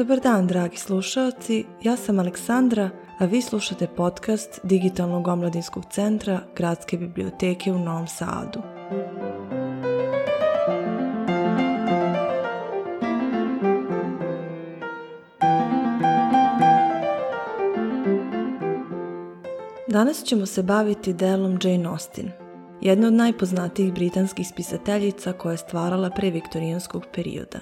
Dobar dan, dragi slušalci. Ja sam Aleksandra, a vi slušate podcast Digitalnog omladinskog centra Gradske biblioteke u Novom Sadu. Danas ćemo se baviti delom Jane Austen, jedna od najpoznatijih britanskih spisateljica koja je stvarala pre viktorijanskog perioda.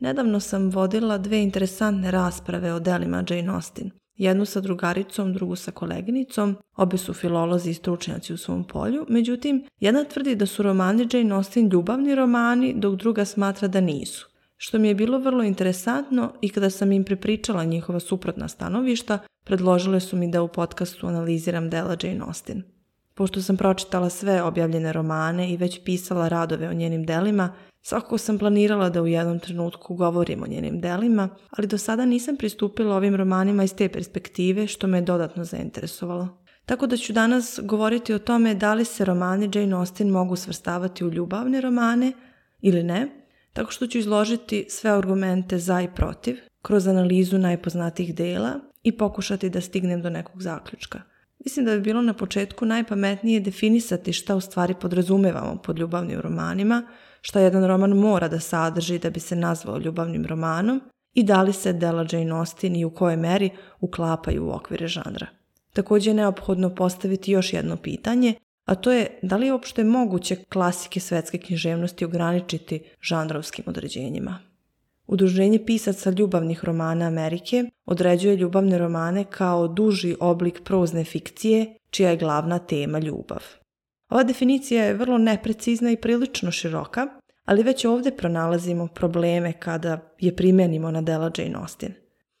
Nedavno sam vodila dve interesantne rasprave o delima Jane Austen. Jednu sa drugaricom, drugu sa koleginicom. Obe su filolozi i stručnjaci u svom polju. Međutim, jedna tvrdi da su romani Jane Austen ljubavni romani, dok druga smatra da nisu. Što mi je bilo vrlo interesantno i kada sam im prepričala njihova suprotna stanovišta, predložile su mi da u podcastu analiziram dela Jane Austen. Pošto sam pročitala sve objavljene romane i već pisala radove o njenim delima, svakako sam planirala da u jednom trenutku govorim o njenim delima, ali do sada nisam pristupila ovim romanima iz te perspektive što me je dodatno zainteresovalo. Tako da ću danas govoriti o tome da li se romani Jane Austen mogu svrstavati u ljubavne romane ili ne, tako što ću izložiti sve argumente za i protiv kroz analizu najpoznatijih dela i pokušati da stignem do nekog zaključka. Mislim da bi bilo na početku najpametnije definisati šta u stvari podrazumevamo pod ljubavnim romanima, šta jedan roman mora da sadrži da bi se nazvao ljubavnim romanom i da li se dela Jane Austen i u kojoj meri uklapaju u okvire žandra. Također je neophodno postaviti još jedno pitanje, a to je da li je uopšte moguće klasike svetske književnosti ograničiti žandrovskim određenjima. Udruženje pisaca ljubavnih romana Amerike određuje ljubavne romane kao duži oblik prozne fikcije čija je glavna tema ljubav. Ova definicija je vrlo neprecizna i prilično široka, ali već ovdje pronalazimo probleme kada je primjenimo na dela Jane Austen.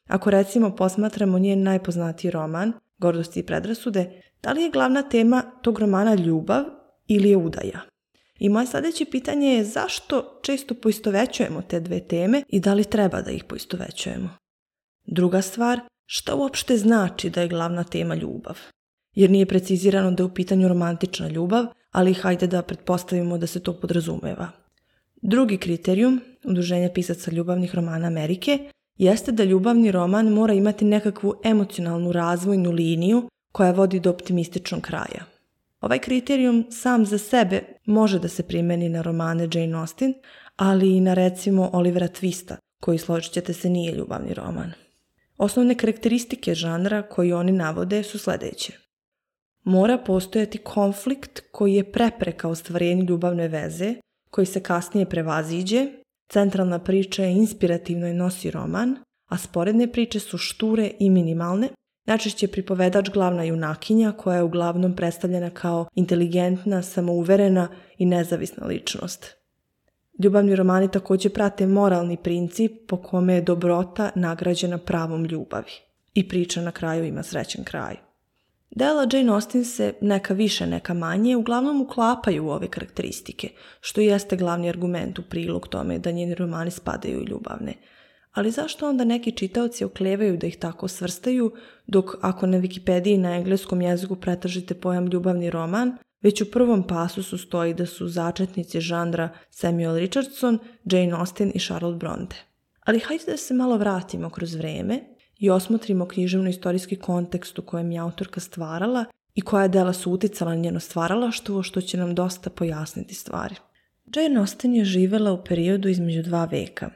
Ako recimo posmatramo njen najpoznatiji roman, Gordosti i predrasude, da li je glavna tema tog romana ljubav ili je udaja? I moje sljedeće pitanje je zašto često poistovećujemo te dve teme i da li treba da ih poistovećujemo? Druga stvar, šta uopšte znači da je glavna tema ljubav? Jer nije precizirano da je u pitanju romantična ljubav, ali hajde da pretpostavimo da se to podrazumeva. Drugi kriterijum Udruženja pisaca ljubavnih romana Amerike jeste da ljubavni roman mora imati nekakvu emocionalnu razvojnu liniju koja vodi do optimističnog kraja. Ovaj kriterijum sam za sebe može da se primeni na romane Jane Austen, ali i na recimo Olivera Twista, koji složit ćete se nije ljubavni roman. Osnovne karakteristike žanra koji oni navode su sljedeće. Mora postojati konflikt koji je prepreka ostvarenju ljubavne veze, koji se kasnije prevaziđe, centralna priča je inspirativno i nosi roman, a sporedne priče su šture i minimalne, Najčešće je pripovedač glavna junakinja koja je uglavnom predstavljena kao inteligentna, samouverena i nezavisna ličnost. Ljubavni romani također prate moralni princip po kome je dobrota nagrađena pravom ljubavi. I priča na kraju ima srećen kraj. Dela Jane Austen se neka više, neka manje, uglavnom uklapaju u ove karakteristike, što jeste glavni argument u prilog tome da njeni romani spadaju u ljubavne ali zašto onda neki čitaoci oklevaju da ih tako svrstaju, dok ako na Wikipediji na engleskom jeziku pretražite pojam ljubavni roman, već u prvom pasusu stoji da su začetnici žandra Samuel Richardson, Jane Austen i Charlotte Bronte. Ali hajde da se malo vratimo kroz vreme i osmotrimo književno-istorijski kontekst u kojem je autorka stvarala i koja dela su uticala na njeno stvaralaštvo, što će nam dosta pojasniti stvari. Jane Austen je živela u periodu između dva veka,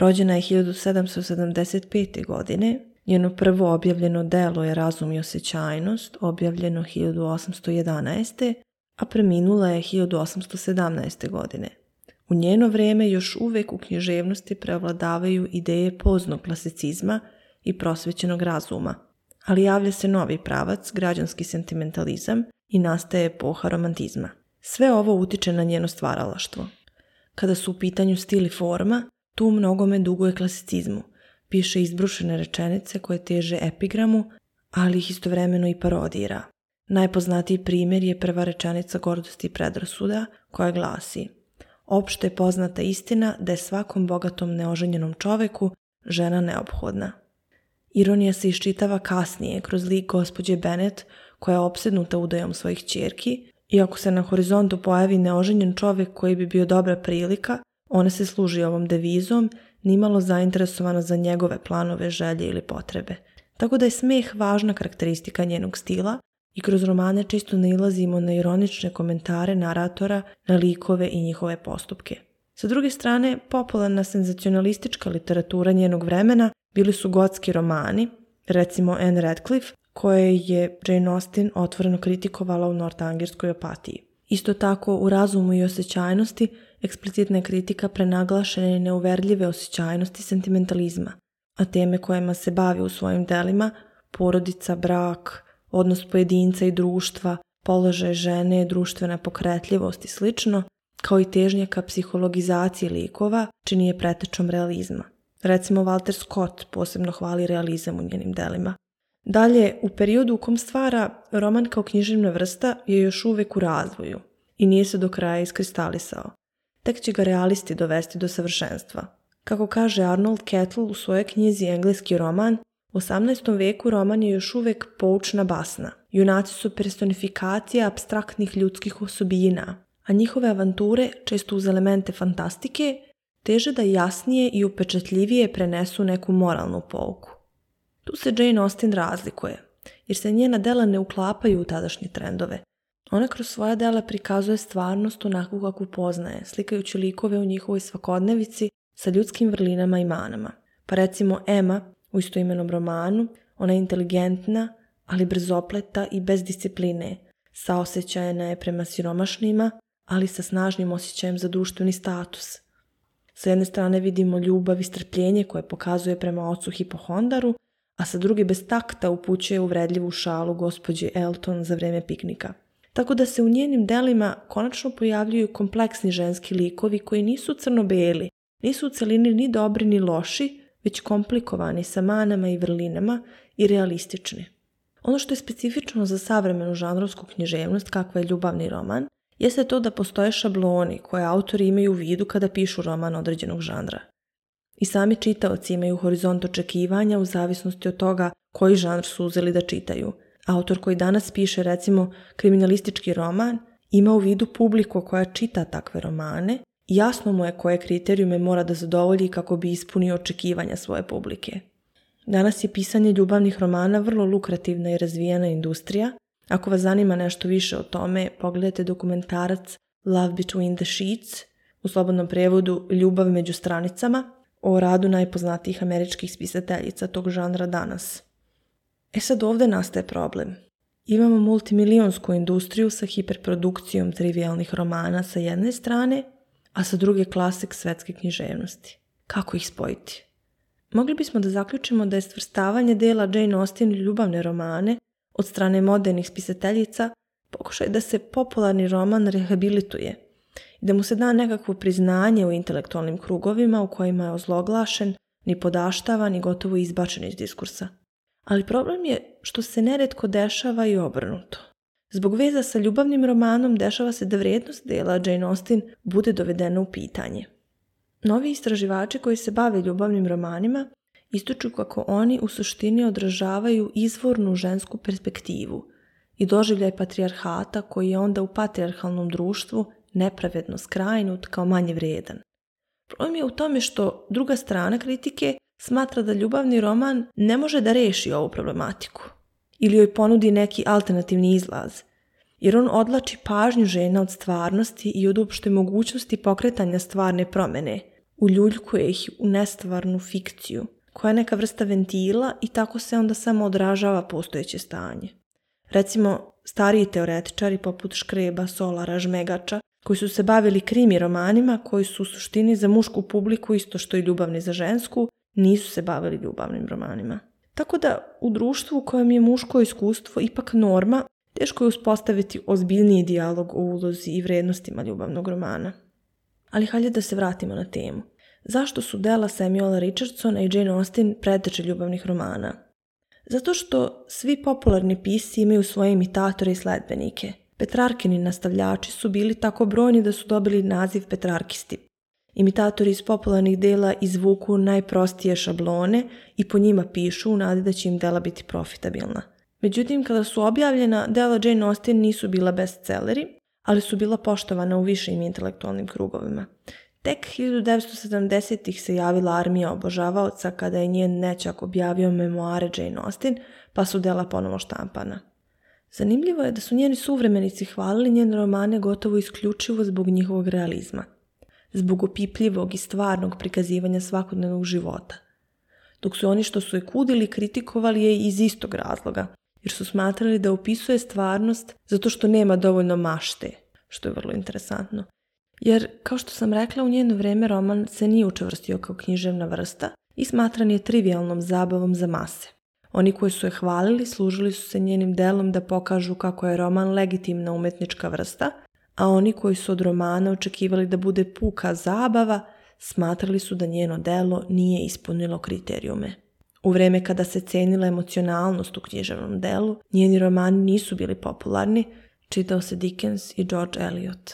Rođena je 1775. godine. Njeno prvo objavljeno delo je Razum i osjećajnost, objavljeno 1811. a preminula je 1817. godine. U njeno vrijeme još uvijek u književnosti prevladavaju ideje poznog klasicizma i prosvećenog razuma, ali javlja se novi pravac, građanski sentimentalizam i nastaje epoha romantizma. Sve ovo utiče na njeno stvaralaštvo. Kada su u pitanju stili forma, tu u mnogome duguje klasicizmu. Piše izbrušene rečenice koje teže epigramu, ali ih istovremeno i parodira. Najpoznatiji primjer je prva rečenica gordosti i predrasuda koja glasi Opšte je poznata istina da je svakom bogatom neoženjenom čoveku žena neophodna. Ironija se iščitava kasnije kroz lik gospođe Bennet koja je opsednuta udajom svojih čerki i ako se na horizontu pojavi neoženjen čovjek koji bi bio dobra prilika, ona se služi ovom devizom, nimalo zainteresovana za njegove planove, želje ili potrebe. Tako da je smeh važna karakteristika njenog stila i kroz romane često nailazimo na ironične komentare naratora na likove i njihove postupke. Sa druge strane, popularna senzacionalistička literatura njenog vremena bili su gotski romani, recimo Anne Radcliffe, koje je Jane Austen otvoreno kritikovala u nortangirskoj opatiji. Isto tako u razumu i osjećajnosti eksplicitna je kritika prenaglašene neuverljive osjećajnosti sentimentalizma, a teme kojima se bavi u svojim delima, porodica, brak, odnos pojedinca i društva, položaj žene, društvena pokretljivost i sl., kao i težnjaka ka psihologizaciji likova, čini je pretečom realizma. Recimo Walter Scott posebno hvali realizam u njenim delima. Dalje, u periodu u kom stvara, roman kao književna vrsta je još uvek u razvoju i nije se do kraja iskristalisao tek će ga realisti dovesti do savršenstva. Kako kaže Arnold Kettle u svojoj knjizi Engleski roman, u 18. veku roman je još uvijek poučna basna. Junaci su personifikacija abstraktnih ljudskih osobina, a njihove avanture, često uz elemente fantastike, teže da jasnije i upečatljivije prenesu neku moralnu pouku. Tu se Jane Austen razlikuje, jer se njena dela ne uklapaju u tadašnje trendove, ona kroz svoja dela prikazuje stvarnost onakvu kakvu poznaje, slikajući likove u njihovoj svakodnevici sa ljudskim vrlinama i manama. Pa recimo Ema u istoimenom romanu, ona je inteligentna, ali brzopleta i bez discipline. saosećajena je prema siromašnima, ali sa snažnim osjećajem za društveni status. Sa jedne strane vidimo ljubav i strpljenje koje pokazuje prema ocu hipohondaru, a sa druge bez takta upućuje uvredljivu šalu gospođi Elton za vrijeme piknika tako da se u njenim delima konačno pojavljuju kompleksni ženski likovi koji nisu crno-beli, nisu u celini ni dobri ni loši, već komplikovani sa manama i vrlinama i realistični. Ono što je specifično za savremenu žanrovsku književnost kakva je ljubavni roman, jeste to da postoje šabloni koje autori imaju u vidu kada pišu roman određenog žanra. I sami čitaoci imaju horizont očekivanja u zavisnosti od toga koji žanr su uzeli da čitaju, autor koji danas piše recimo kriminalistički roman ima u vidu publiku koja čita takve romane, jasno mu je koje kriterijume mora da zadovolji kako bi ispunio očekivanja svoje publike. Danas je pisanje ljubavnih romana vrlo lukrativna i razvijena industrija. Ako vas zanima nešto više o tome, pogledajte dokumentarac Love Between the Sheets, u slobodnom prevodu Ljubav među stranicama, o radu najpoznatijih američkih spisateljica tog žanra danas. E sad ovdje nastaje problem. Imamo multimilionsku industriju sa hiperprodukcijom trivialnih romana sa jedne strane, a sa druge klasik svetske književnosti. Kako ih spojiti? Mogli bismo da zaključimo da je stvrstavanje dela Jane Austen ljubavne romane od strane modernih spisateljica pokušaj da se popularni roman rehabilituje i da mu se da nekakvo priznanje u intelektualnim krugovima u kojima je ozloglašen, ni podaštavan ni gotovo izbačen iz diskursa ali problem je što se neretko dešava i obrnuto. Zbog veza sa ljubavnim romanom dešava se da vrijednost dela Jane Austen bude dovedena u pitanje. Novi istraživači koji se bave ljubavnim romanima ističu kako oni u suštini odražavaju izvornu žensku perspektivu i doživljaj patrijarhata koji je onda u patrijarhalnom društvu nepravedno skrajnut kao manje vredan. Problem je u tome što druga strana kritike smatra da ljubavni roman ne može da reši ovu problematiku ili joj ponudi neki alternativni izlaz, jer on odlači pažnju žena od stvarnosti i od uopšte mogućnosti pokretanja stvarne promene, uljuljkuje ih u nestvarnu fikciju, koja je neka vrsta ventila i tako se onda samo odražava postojeće stanje. Recimo, stariji teoretičari poput Škreba, Solara, Žmegača, koji su se bavili krimi romanima koji su u suštini za mušku publiku isto što i ljubavni za žensku, nisu se bavili ljubavnim romanima. Tako da u društvu u kojem je muško iskustvo ipak norma, teško je uspostaviti ozbiljniji dijalog o ulozi i vrijednostima ljubavnog romana. Ali hajde da se vratimo na temu. Zašto su dela Samuela Richardsona i Jane Austen preteče ljubavnih romana? Zato što svi popularni pisci imaju svoje imitatore i sledbenike. Petrarkini nastavljači su bili tako brojni da su dobili naziv Petrarkisti, Imitatori iz popularnih dela izvuku najprostije šablone i po njima pišu u nadi da će im dela biti profitabilna. Međutim, kada su objavljena, dela Jane Austen nisu bila bestselleri, ali su bila poštovana u višim intelektualnim krugovima. Tek 1970-ih se javila armija obožavaoca kada je njen nećak objavio memoare Jane Austen, pa su dela ponovo štampana. Zanimljivo je da su njeni suvremenici hvalili njene romane gotovo isključivo zbog njihovog realizma – zbog opipljivog i stvarnog prikazivanja svakodnevnog života. Dok su oni što su je kudili kritikovali je iz istog razloga, jer su smatrali da opisuje stvarnost zato što nema dovoljno mašte, što je vrlo interesantno. Jer, kao što sam rekla, u njeno vrijeme roman se nije učvrstio kao književna vrsta i smatran je trivialnom zabavom za mase. Oni koji su je hvalili služili su se njenim delom da pokažu kako je roman legitimna umetnička vrsta, a oni koji su od romana očekivali da bude puka zabava, smatrali su da njeno delo nije ispunilo kriterijume. U vreme kada se cenila emocionalnost u književnom delu, njeni romani nisu bili popularni, čitao se Dickens i George Eliot.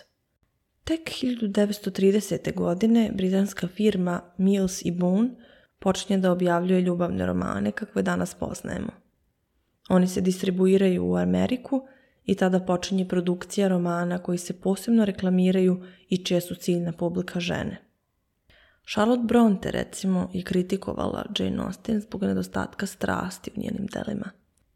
Tek 1930. godine britanska firma Mills i Boone počinje da objavljuje ljubavne romane kakve danas poznajemo. Oni se distribuiraju u Ameriku i tada počinje produkcija romana koji se posebno reklamiraju i čija su ciljna publika žene. Charlotte Bronte, recimo, je kritikovala Jane Austen zbog nedostatka strasti u njenim delima.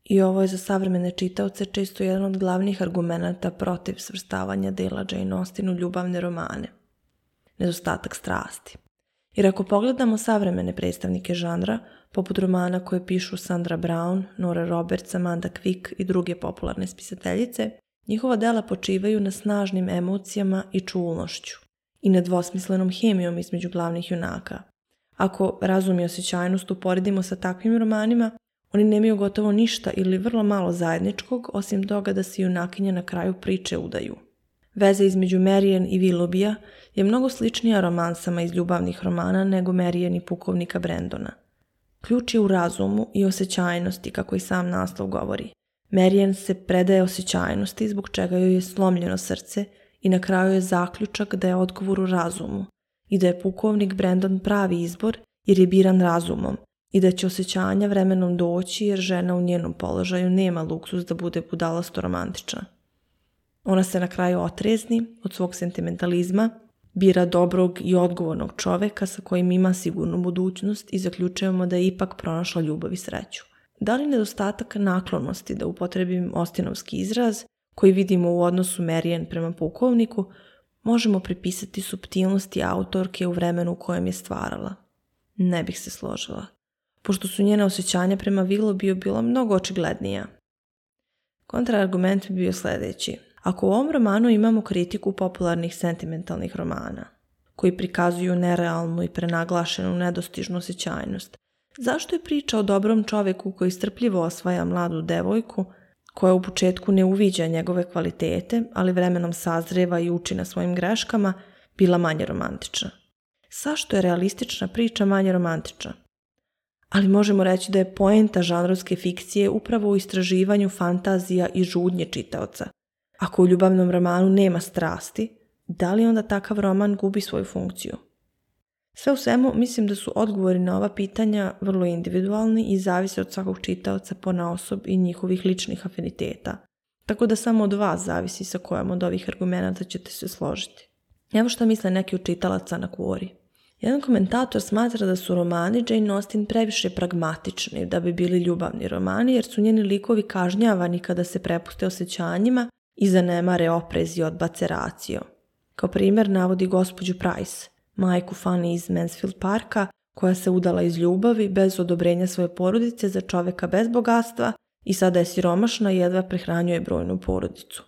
I ovo je za savremene čitaoce često jedan od glavnih argumenata protiv svrstavanja dela Jane Austen u ljubavne romane. Nedostatak strasti. Jer ako pogledamo savremene predstavnike žanra, poput romana koje pišu Sandra Brown, Nora Roberts, Amanda Quick i druge popularne spisateljice, njihova dela počivaju na snažnim emocijama i čulnošću i dvosmislenom hemijom između glavnih junaka. Ako razum i osjećajnost uporedimo sa takvim romanima, oni nemaju gotovo ništa ili vrlo malo zajedničkog, osim toga da se junakinje na kraju priče udaju – Veza između Merijen i Vilobija je mnogo sličnija romansama iz ljubavnih romana nego Merijen i pukovnika Brendona. Ključ je u razumu i osjećajnosti, kako i sam naslov govori. Merijen se predaje osjećajnosti zbog čega joj je slomljeno srce i na kraju je zaključak da je odgovor u razumu i da je pukovnik Brendon pravi izbor jer je biran razumom i da će osjećanja vremenom doći jer žena u njenom položaju nema luksuz da bude budalasto romantična. Ona se na kraju otrezni od svog sentimentalizma, bira dobrog i odgovornog čoveka sa kojim ima sigurnu budućnost i zaključujemo da je ipak pronašla ljubav i sreću. Da li nedostatak naklonosti, da upotrebim ostinovski izraz, koji vidimo u odnosu Merijen prema pukovniku, možemo pripisati subtilnosti autorke u vremenu u kojem je stvarala. Ne bih se složila, pošto su njene osjećanja prema bio bilo mnogo očiglednija. Kontraargument bi bio sljedeći. Ako u ovom romanu imamo kritiku popularnih sentimentalnih romana, koji prikazuju nerealnu i prenaglašenu nedostižnu osjećajnost, zašto je priča o dobrom čovjeku koji strpljivo osvaja mladu devojku, koja u početku ne uviđa njegove kvalitete, ali vremenom sazreva i uči na svojim greškama, bila manje romantična? Zašto je realistična priča manje romantična? ali možemo reći da je poenta žanrovske fikcije upravo u istraživanju fantazija i žudnje čitaoca, ako u ljubavnom romanu nema strasti, da li onda takav roman gubi svoju funkciju? Sve u svemu, mislim da su odgovori na ova pitanja vrlo individualni i zavise od svakog čitaoca po naosob i njihovih ličnih afiniteta. Tako da samo od vas zavisi sa kojom od ovih argumenta ćete se složiti. Evo što misle neki od čitalaca na kvori. Jedan komentator smatra da su romani Jane Austen previše pragmatični da bi bili ljubavni romani jer su njeni likovi kažnjavani kada se prepuste osjećanjima i zanemare oprez i odbace racio. Kao primjer navodi gospođu Price, majku Fanny iz Mansfield Parka, koja se udala iz ljubavi bez odobrenja svoje porodice za čoveka bez bogatstva i sada je siromašna i jedva prehranjuje brojnu porodicu.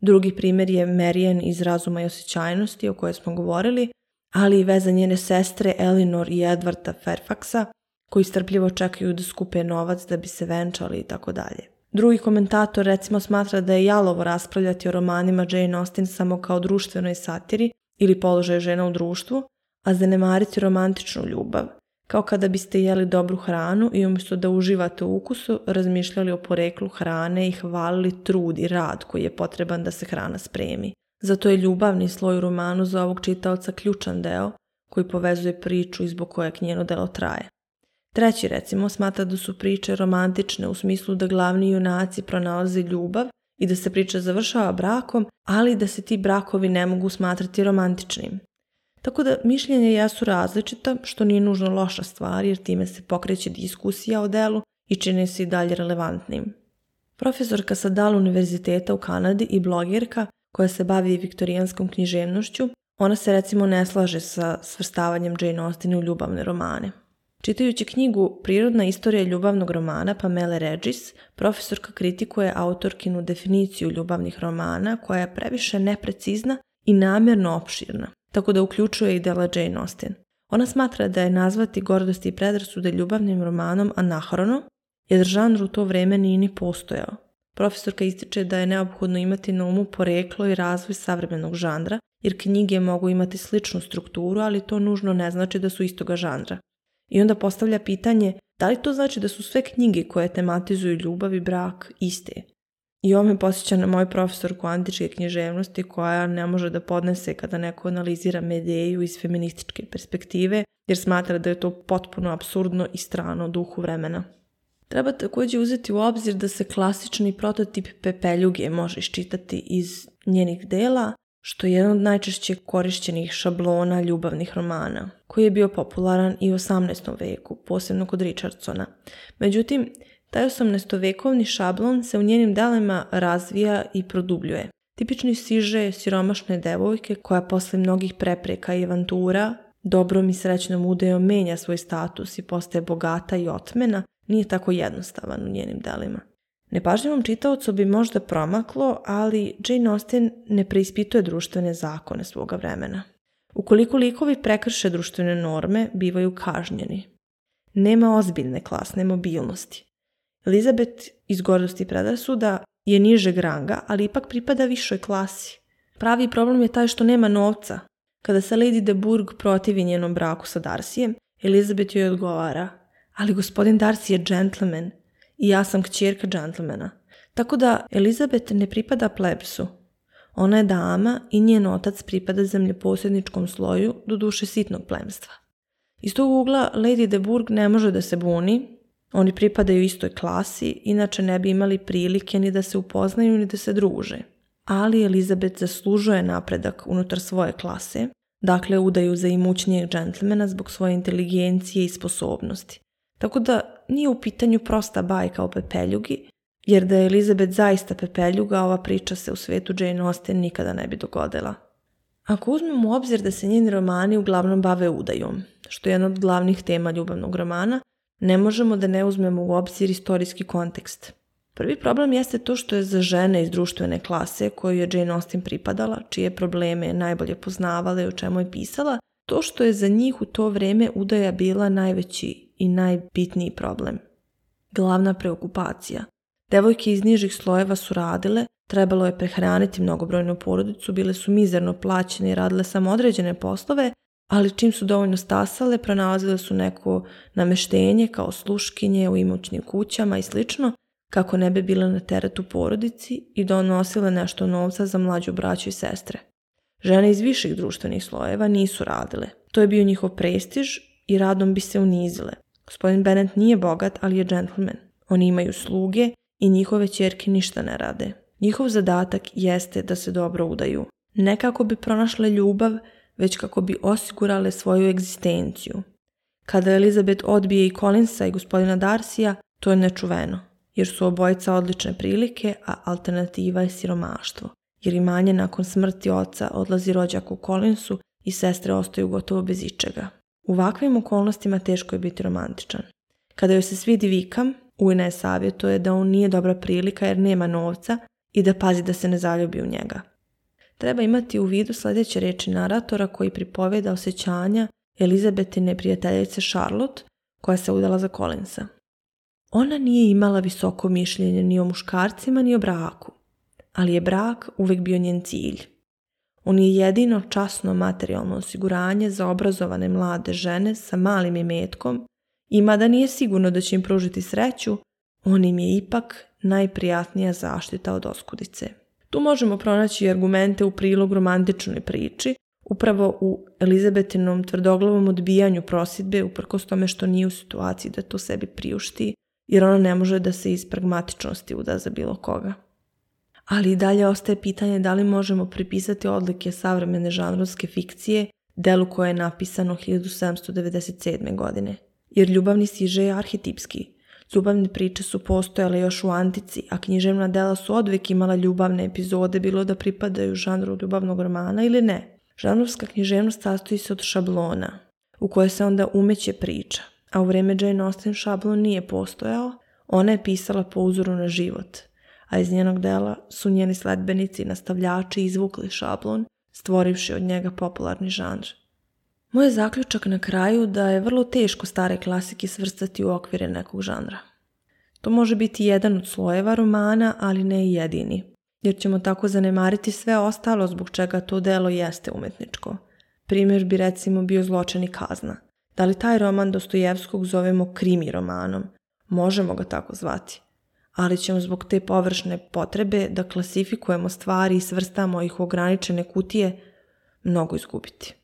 Drugi primjer je Marian iz razuma i osjećajnosti o kojoj smo govorili, ali i veza njene sestre Elinor i Edvarta Fairfaxa, koji strpljivo čekaju da skupe novac da bi se venčali i tako dalje. Drugi komentator recimo smatra da je jalovo raspravljati o romanima Jane Austen samo kao društvenoj satiri ili položaju žena u društvu, a zanemariti romantičnu ljubav, kao kada biste jeli dobru hranu i umjesto da uživate u ukusu, razmišljali o poreklu hrane i hvalili trud i rad koji je potreban da se hrana spremi. Zato je ljubavni sloj u romanu za ovog čitaoca ključan deo koji povezuje priču i zbog kojeg njeno delo traje. Treći recimo smatra da su priče romantične u smislu da glavni junaci pronalaze ljubav i da se priča završava brakom, ali da se ti brakovi ne mogu smatrati romantičnim. Tako da mišljenja su različita, što nije nužno loša stvar jer time se pokreće diskusija o delu i čini se i dalje relevantnim. Profesorka sa Dal Univerziteta u Kanadi i blogerka koja se bavi viktorijanskom književnošću, ona se recimo ne slaže sa svrstavanjem Jane Austen u ljubavne romane. Čitajući knjigu Prirodna istorija ljubavnog romana Pamele Regis, profesorka kritikuje autorkinu definiciju ljubavnih romana koja je previše neprecizna i namjerno opširna, tako da uključuje i dela Jane Austen. Ona smatra da je nazvati gordosti i predrasude ljubavnim romanom anahrono, jer žanr u to vrijeme nije ni postojao. Profesorka ističe da je neophodno imati na umu poreklo i razvoj savremenog žandra jer knjige mogu imati sličnu strukturu, ali to nužno ne znači da su istoga žanra. I onda postavlja pitanje da li to znači da su sve knjige koje tematizuju ljubav i brak iste? I ovo me posjeća na moj profesor kvantičke književnosti koja ne može da podnese kada neko analizira medeju iz feminističke perspektive jer smatra da je to potpuno absurdno i strano duhu vremena. Treba također uzeti u obzir da se klasični prototip pepeljuge može iščitati iz njenih dela, što je jedan od najčešće korišćenih šablona ljubavnih romana, koji je bio popularan i u 18. veku, posebno kod Richardsona. Međutim, taj 18-vekovni šablon se u njenim delima razvija i produbljuje. Tipični siže siromašne devojke koja posle mnogih prepreka i avantura dobrom i srećnom udejom menja svoj status i postaje bogata i otmena, nije tako jednostavan u njenim delima. Nepažljivom čitaocu bi možda promaklo, ali Jane Austen ne preispituje društvene zakone svoga vremena. Ukoliko likovi prekrše društvene norme, bivaju kažnjeni. Nema ozbiljne klasne mobilnosti. Elizabeth iz gordosti predrasuda je nižeg ranga, ali ipak pripada višoj klasi. Pravi problem je taj što nema novca. Kada se Lady de Burg protivi njenom braku sa Darsijem, Elizabet joj odgovara, ali gospodin Darcy je gentleman i ja sam kćerka džentlmena. Tako da Elizabeth ne pripada plebsu. Ona je dama i njen otac pripada zemljeposjedničkom sloju, duše sitnog plemstva. Iz tog ugla Lady de Bourg ne može da se buni, oni pripadaju istoj klasi, inače ne bi imali prilike ni da se upoznaju ni da se druže. Ali Elizabeth zaslužuje napredak unutar svoje klase, dakle udaju za imućnijeg džentlmena zbog svoje inteligencije i sposobnosti. Tako da nije u pitanju prosta bajka o pepeljugi, jer da je Elizabeth zaista pepeljuga, ova priča se u svijetu Jane Austen nikada ne bi dogodila. Ako uzmemo u obzir da se njeni romani uglavnom bave udajom, što je jedna od glavnih tema ljubavnog romana, ne možemo da ne uzmemo u obzir istorijski kontekst. Prvi problem jeste to što je za žene iz društvene klase koju je Jane Austen pripadala, čije probleme najbolje poznavala i o čemu je pisala, to što je za njih u to vrijeme udaja bila najveći i najbitniji problem. Glavna preokupacija. Devojke iz nižih slojeva su radile, trebalo je prehraniti mnogobrojnu porodicu, bile su mizerno plaćene i radile samo određene poslove, ali čim su dovoljno stasale, pronalazile su neko nameštenje kao sluškinje u imućnim kućama i slično, kako ne bi bile na teretu porodici i donosile nešto novca za mlađu braću i sestre. Žene iz viših društvenih slojeva nisu radile. To je bio njihov prestiž i radom bi se unizile. Gospodin Bennet nije bogat, ali je džentlmen. Oni imaju sluge i njihove čerke ništa ne rade. Njihov zadatak jeste da se dobro udaju. Ne kako bi pronašle ljubav, već kako bi osigurale svoju egzistenciju. Kada Elizabeth odbije i Collinsa i gospodina Darcija, to je nečuveno, jer su obojica odlične prilike, a alternativa je siromaštvo, jer imanje nakon smrti oca odlazi rođaku Collinsu i sestre ostaju gotovo bez ičega. U ovakvim okolnostima teško je biti romantičan. Kada joj se svidi vikam, Ujna je savjetuje da on nije dobra prilika jer nema novca i da pazi da se ne zaljubi u njega. Treba imati u vidu sljedeće reči naratora koji pripoveda osjećanja Elizabetine prijateljice Charlotte koja se udala za Collinsa. Ona nije imala visoko mišljenje ni o muškarcima ni o braku, ali je brak uvijek bio njen cilj. On je jedino časno materijalno osiguranje za obrazovane mlade žene sa malim imetkom i mada nije sigurno da će im pružiti sreću, on im je ipak najprijatnija zaštita od oskudice. Tu možemo pronaći argumente u prilog romantičnoj priči, upravo u Elizabetinom tvrdoglavom odbijanju prosjedbe, uprkos tome što nije u situaciji da to sebi priušti, jer ona ne može da se iz pragmatičnosti uda za bilo koga ali i dalje ostaje pitanje da li možemo pripisati odlike savremene žanrovske fikcije delu koje je napisano 1797. godine. Jer ljubavni siže je arhetipski. Ljubavne priče su postojale još u antici, a književna dela su odvek imala ljubavne epizode, bilo da pripadaju žanru ljubavnog romana ili ne. Žanrovska književnost sastoji se od šablona, u koje se onda umeće priča, a u vreme Jane Austen šablon nije postojao, ona je pisala po uzoru na život – a iz njenog dela su njeni sledbenici i nastavljači izvukli šablon, stvorivši od njega popularni žanr. Moj zaključak na kraju da je vrlo teško stare klasike svrstati u okvire nekog žanra. To može biti jedan od slojeva romana, ali ne i jedini, jer ćemo tako zanemariti sve ostalo zbog čega to delo jeste umetničko. Primjer bi recimo bio zločeni i kazna. Da li taj roman Dostojevskog zovemo krimi romanom? Možemo ga tako zvati ali ćemo zbog te površne potrebe da klasifikujemo stvari i svrstamo ih u ograničene kutije mnogo izgubiti.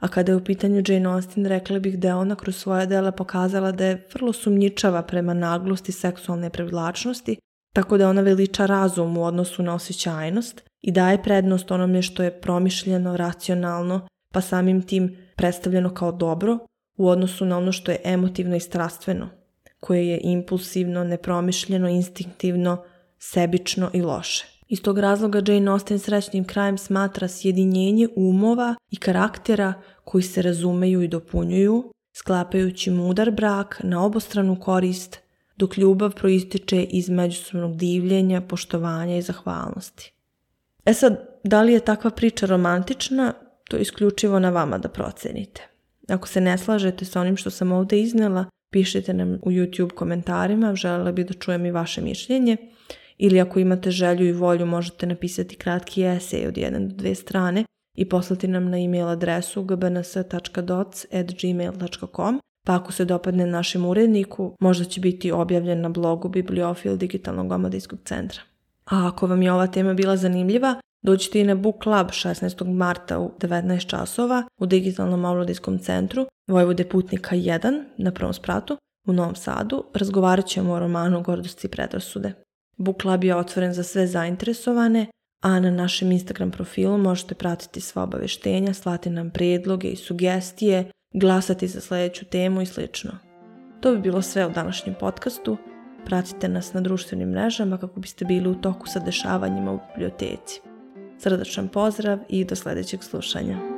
A kada je u pitanju Jane Austen, rekla bih da je ona kroz svoje dela pokazala da je vrlo sumnjičava prema naglosti seksualne privlačnosti, tako da ona veliča razum u odnosu na osjećajnost i daje prednost onome što je promišljeno, racionalno, pa samim tim predstavljeno kao dobro u odnosu na ono što je emotivno i strastveno, koje je impulsivno, nepromišljeno, instinktivno, sebično i loše. Iz tog razloga Jane Austen srećnim krajem smatra sjedinjenje umova i karaktera koji se razumeju i dopunjuju, sklapajući mudar brak na obostranu korist, dok ljubav proističe iz međusobnog divljenja, poštovanja i zahvalnosti. E sad, da li je takva priča romantična, to je isključivo na vama da procenite. Ako se ne slažete sa onim što sam ovdje iznela, pišite nam u YouTube komentarima, želela bi da čujem i vaše mišljenje. Ili ako imate želju i volju možete napisati kratki esej od jedne do dve strane i poslati nam na e-mail adresu gbns.doc.gmail.com pa ako se dopadne našem uredniku, možda će biti objavljen na blogu Bibliofil Digitalnog omladinskog centra. A ako vam je ova tema bila zanimljiva, Dođite i na Book Club 16. marta u 19 časova u digitalnom aulodijskom centru Vojvode Putnika 1 na prvom spratu u Novom Sadu. Razgovarat ćemo o romanu Gordosti i predrasude. Book Club je otvoren za sve zainteresovane, a na našem Instagram profilu možete pratiti sva obaveštenja, slati nam prijedloge i sugestije, glasati za sljedeću temu i sl. To bi bilo sve u današnjem podcastu. Pratite nas na društvenim mrežama kako biste bili u toku sa dešavanjima u biblioteci. Srdačan pozdrav i do sljedećeg slušanja.